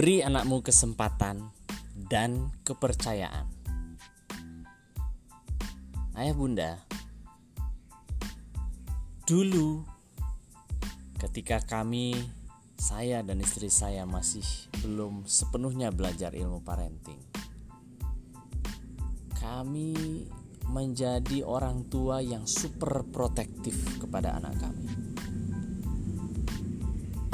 Beri anakmu kesempatan dan kepercayaan. Ayah Bunda, dulu ketika kami saya dan istri saya masih belum sepenuhnya belajar ilmu parenting. Kami menjadi orang tua yang super protektif kepada anak kami.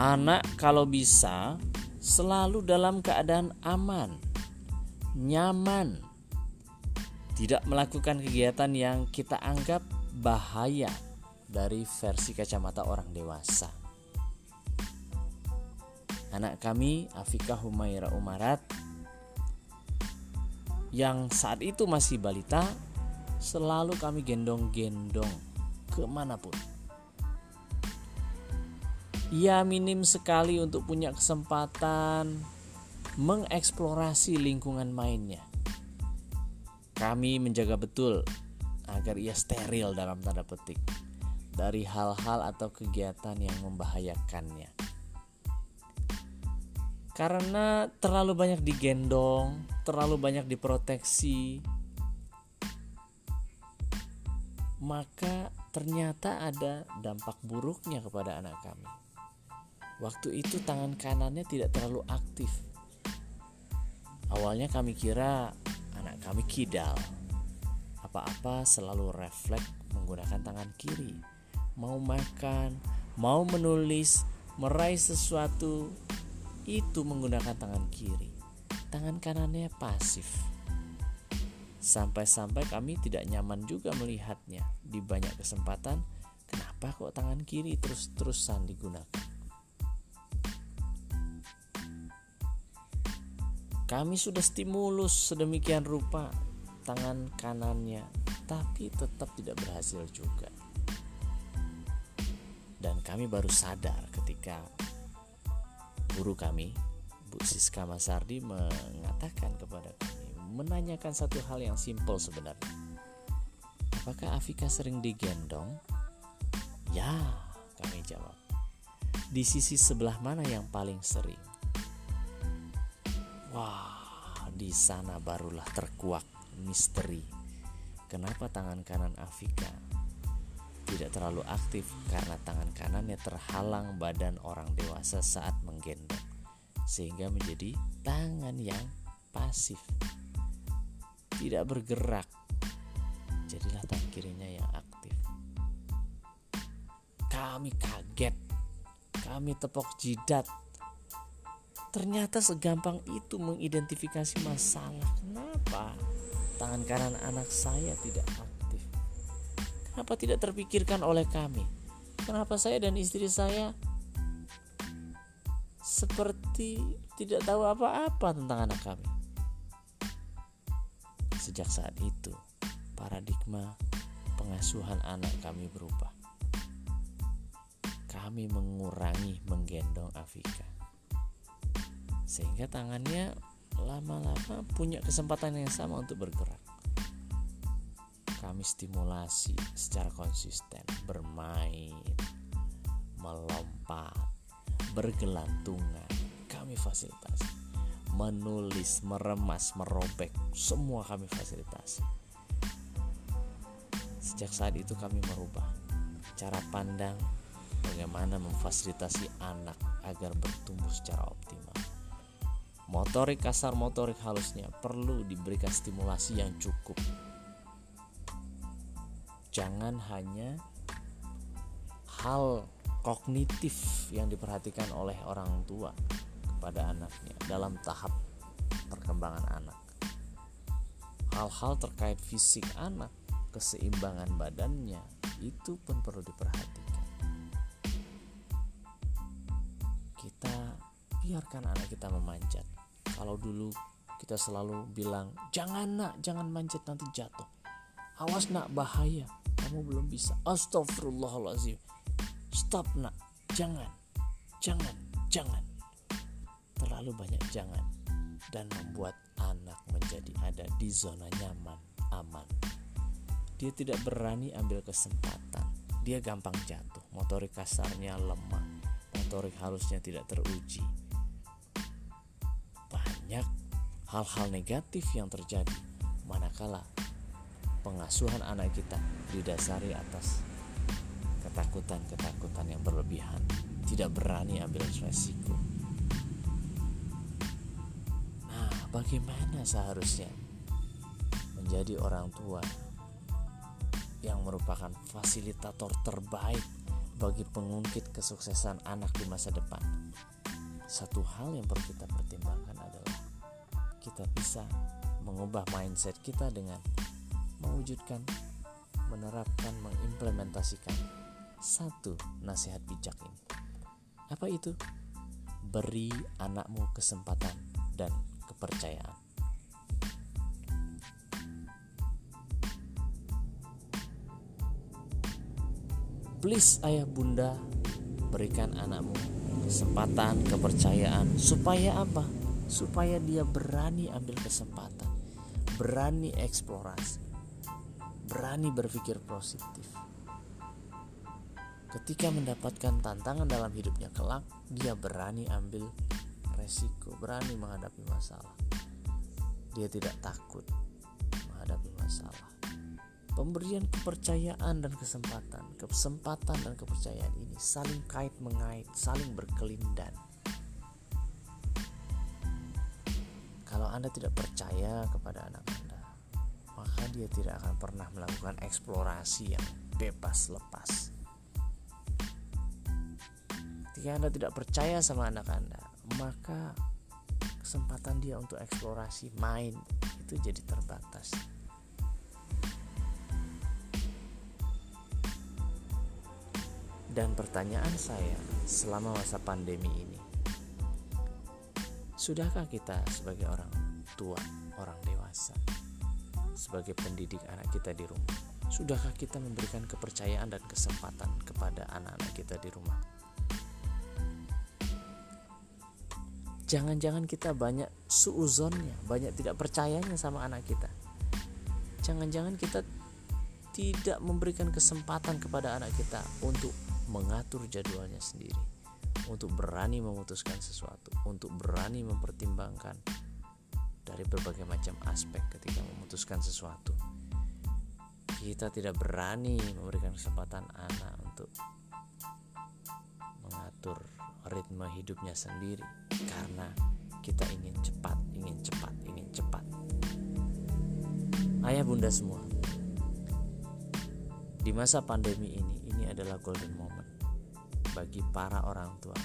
Anak kalau bisa selalu dalam keadaan aman, nyaman, tidak melakukan kegiatan yang kita anggap bahaya dari versi kacamata orang dewasa. Anak kami, Afika Humaira Umarat, yang saat itu masih balita, selalu kami gendong-gendong ke mana pun. Ia minim sekali untuk punya kesempatan mengeksplorasi lingkungan mainnya. Kami menjaga betul agar ia steril dalam tanda petik dari hal-hal atau kegiatan yang membahayakannya. Karena terlalu banyak digendong, terlalu banyak diproteksi, maka ternyata ada dampak buruknya kepada anak kami. Waktu itu tangan kanannya tidak terlalu aktif. Awalnya kami kira anak kami kidal. Apa-apa selalu refleks menggunakan tangan kiri. Mau makan, mau menulis, meraih sesuatu itu menggunakan tangan kiri. Tangan kanannya pasif Sampai-sampai kami tidak nyaman juga melihatnya di banyak kesempatan. Kenapa kok tangan kiri terus-terusan digunakan? Kami sudah stimulus sedemikian rupa tangan kanannya, tapi tetap tidak berhasil juga. Dan kami baru sadar ketika guru kami, Bu Siska Masardi mengatakan kepada kami, menanyakan satu hal yang simpel sebenarnya. Apakah Afika sering digendong? Ya, kami jawab. Di sisi sebelah mana yang paling sering? Wah, di sana barulah terkuak misteri. Kenapa tangan kanan Afika tidak terlalu aktif? Karena tangan kanannya terhalang badan orang dewasa saat menggendong sehingga menjadi tangan yang pasif tidak bergerak. Jadilah tangan kirinya yang aktif. Kami kaget. Kami tepok jidat ternyata segampang itu mengidentifikasi masalah kenapa tangan kanan anak saya tidak aktif kenapa tidak terpikirkan oleh kami kenapa saya dan istri saya seperti tidak tahu apa-apa tentang anak kami Sejak saat itu, paradigma pengasuhan anak kami berubah. Kami mengurangi menggendong Afika. Sehingga tangannya lama-lama punya kesempatan yang sama untuk bergerak. Kami stimulasi secara konsisten, bermain, melompat, bergelantungan. Kami fasilitasi menulis, meremas, merobek, semua kami fasilitasi. Sejak saat itu kami merubah cara pandang bagaimana memfasilitasi anak agar bertumbuh secara optimal. Motorik kasar, motorik halusnya perlu diberikan stimulasi yang cukup. Jangan hanya hal kognitif yang diperhatikan oleh orang tua, pada anaknya dalam tahap perkembangan anak. Hal-hal terkait fisik anak, keseimbangan badannya itu pun perlu diperhatikan. Kita biarkan anak kita memanjat. Kalau dulu kita selalu bilang, "Jangan nak, jangan manjat nanti jatuh." Awas nak, bahaya. Kamu belum bisa. Astagfirullahaladzim. Stop nak, jangan, jangan, jangan terlalu banyak jangan dan membuat anak menjadi ada di zona nyaman, aman. Dia tidak berani ambil kesempatan. Dia gampang jatuh, motorik kasarnya lemah, motorik halusnya tidak teruji. Banyak hal-hal negatif yang terjadi manakala pengasuhan anak kita didasari atas ketakutan-ketakutan yang berlebihan, tidak berani ambil resiko. Nah, bagaimana seharusnya menjadi orang tua yang merupakan fasilitator terbaik bagi pengungkit kesuksesan anak di masa depan? Satu hal yang perlu kita pertimbangkan adalah kita bisa mengubah mindset kita dengan mewujudkan, menerapkan, mengimplementasikan satu nasihat bijak ini. Apa itu? Beri anakmu kesempatan dan kepercayaan. Please ayah bunda berikan anakmu kesempatan, kepercayaan supaya apa? Supaya dia berani ambil kesempatan, berani eksplorasi, berani berpikir positif. Ketika mendapatkan tantangan dalam hidupnya kelak, dia berani ambil resiko, berani menghadapi masalah. Dia tidak takut menghadapi masalah. Pemberian kepercayaan dan kesempatan, kesempatan dan kepercayaan ini saling kait mengait, saling berkelindan. Kalau Anda tidak percaya kepada anak Anda, maka dia tidak akan pernah melakukan eksplorasi yang bebas lepas. Ketika Anda tidak percaya sama anak Anda, maka kesempatan dia untuk eksplorasi main itu jadi terbatas. Dan pertanyaan saya selama masa pandemi ini, sudahkah kita sebagai orang tua, orang dewasa, sebagai pendidik anak kita di rumah, sudahkah kita memberikan kepercayaan dan kesempatan kepada anak-anak kita di rumah? Jangan-jangan kita banyak suuzonnya, banyak tidak percayanya sama anak kita. Jangan-jangan kita tidak memberikan kesempatan kepada anak kita untuk mengatur jadwalnya sendiri, untuk berani memutuskan sesuatu, untuk berani mempertimbangkan dari berbagai macam aspek ketika memutuskan sesuatu. Kita tidak berani memberikan kesempatan anak untuk mengatur ritme hidupnya sendiri karena kita ingin cepat, ingin cepat, ingin cepat. Ayah bunda semua, di masa pandemi ini, ini adalah golden moment bagi para orang tua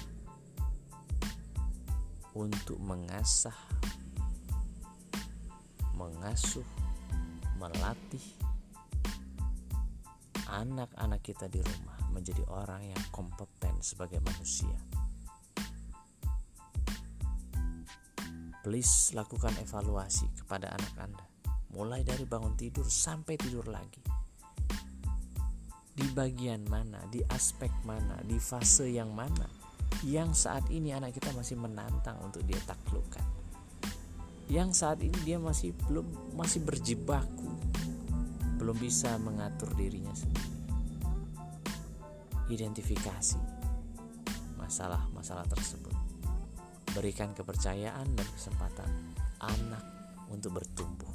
untuk mengasah, mengasuh, melatih anak-anak kita di rumah menjadi orang yang kompeten sebagai manusia. Please lakukan evaluasi kepada anak Anda, mulai dari bangun tidur sampai tidur lagi di bagian mana, di aspek mana, di fase yang mana yang saat ini anak kita masih menantang untuk dia taklukkan. Yang saat ini dia masih belum masih berjibaku, belum bisa mengatur dirinya sendiri. Identifikasi masalah-masalah tersebut. Berikan kepercayaan dan kesempatan anak untuk bertumbuh,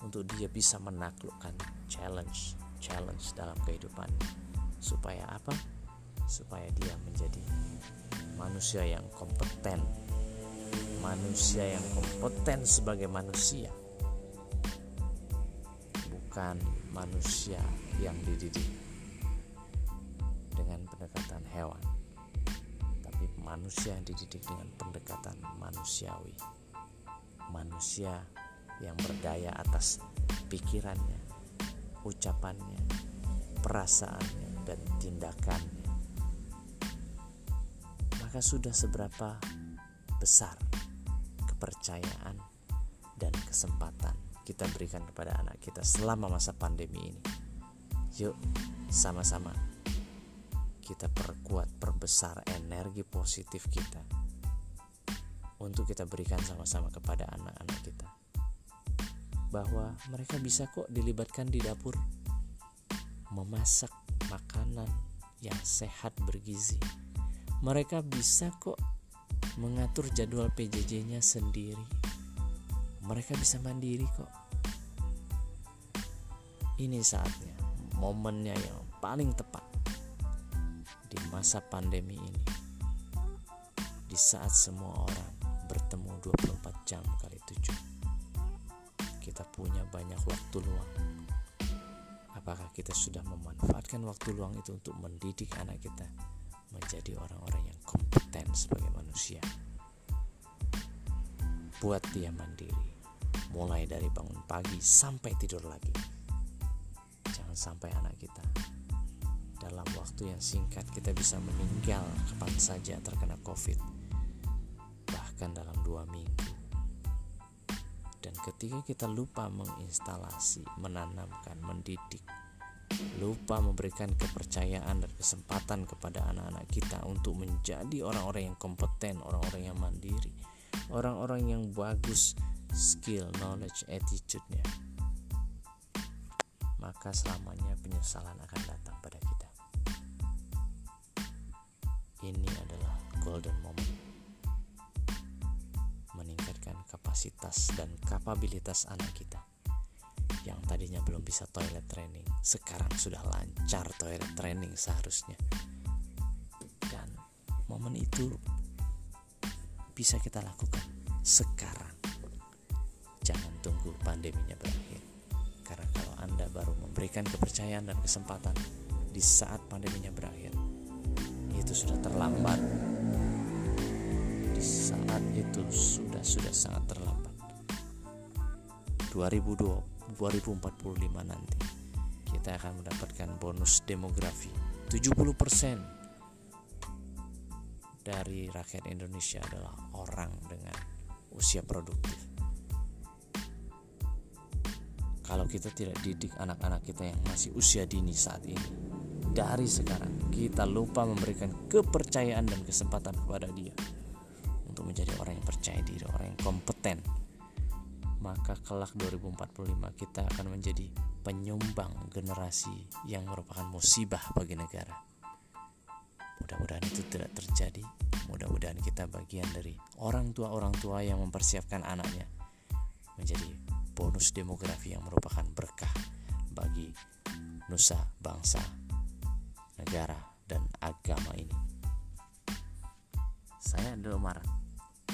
untuk dia bisa menaklukkan challenge challenge dalam kehidupan. Supaya apa? Supaya dia menjadi manusia yang kompeten. Manusia yang kompeten sebagai manusia. Bukan manusia yang dididik dengan pendekatan hewan tapi manusia yang dididik dengan pendekatan manusiawi. Manusia yang berdaya atas pikirannya ucapannya, perasaannya, dan tindakannya. Maka sudah seberapa besar kepercayaan dan kesempatan kita berikan kepada anak kita selama masa pandemi ini. Yuk, sama-sama kita perkuat, perbesar energi positif kita untuk kita berikan sama-sama kepada anak-anak kita bahwa mereka bisa kok dilibatkan di dapur memasak makanan yang sehat bergizi. Mereka bisa kok mengatur jadwal PJJ-nya sendiri. mereka bisa mandiri kok. Ini saatnya, momennya yang paling tepat di masa pandemi ini. Di saat semua orang bertemu 24 jam kali 7. Kita punya banyak waktu luang. Apakah kita sudah memanfaatkan waktu luang itu untuk mendidik anak kita menjadi orang-orang yang kompeten sebagai manusia? Buat dia mandiri, mulai dari bangun pagi sampai tidur lagi. Jangan sampai anak kita dalam waktu yang singkat kita bisa meninggal kapan saja terkena COVID, bahkan dalam dua minggu. Dan ketika kita lupa menginstalasi, menanamkan, mendidik, lupa memberikan kepercayaan dan kesempatan kepada anak-anak kita untuk menjadi orang-orang yang kompeten, orang-orang yang mandiri, orang-orang yang bagus skill, knowledge, attitude-nya maka selamanya penyesalan akan datang pada kita. Ini adalah golden moment kapasitas dan kapabilitas anak kita yang tadinya belum bisa toilet training sekarang sudah lancar toilet training seharusnya dan momen itu bisa kita lakukan sekarang. Jangan tunggu pandeminya berakhir. Karena kalau Anda baru memberikan kepercayaan dan kesempatan di saat pandeminya berakhir, itu sudah terlambat. Itu sudah sudah sangat terlambat. 2020 2045 nanti kita akan mendapatkan bonus demografi 70% dari rakyat Indonesia adalah orang dengan usia produktif. Kalau kita tidak didik anak-anak kita yang masih usia dini saat ini, dari sekarang kita lupa memberikan kepercayaan dan kesempatan kepada dia untuk menjadi orang yang percaya diri, orang yang kompeten. Maka kelak 2045 kita akan menjadi penyumbang generasi yang merupakan musibah bagi negara. Mudah-mudahan itu tidak terjadi. Mudah-mudahan kita bagian dari orang tua-orang tua yang mempersiapkan anaknya menjadi bonus demografi yang merupakan berkah bagi nusa bangsa, negara, dan agama ini. Saya Umar.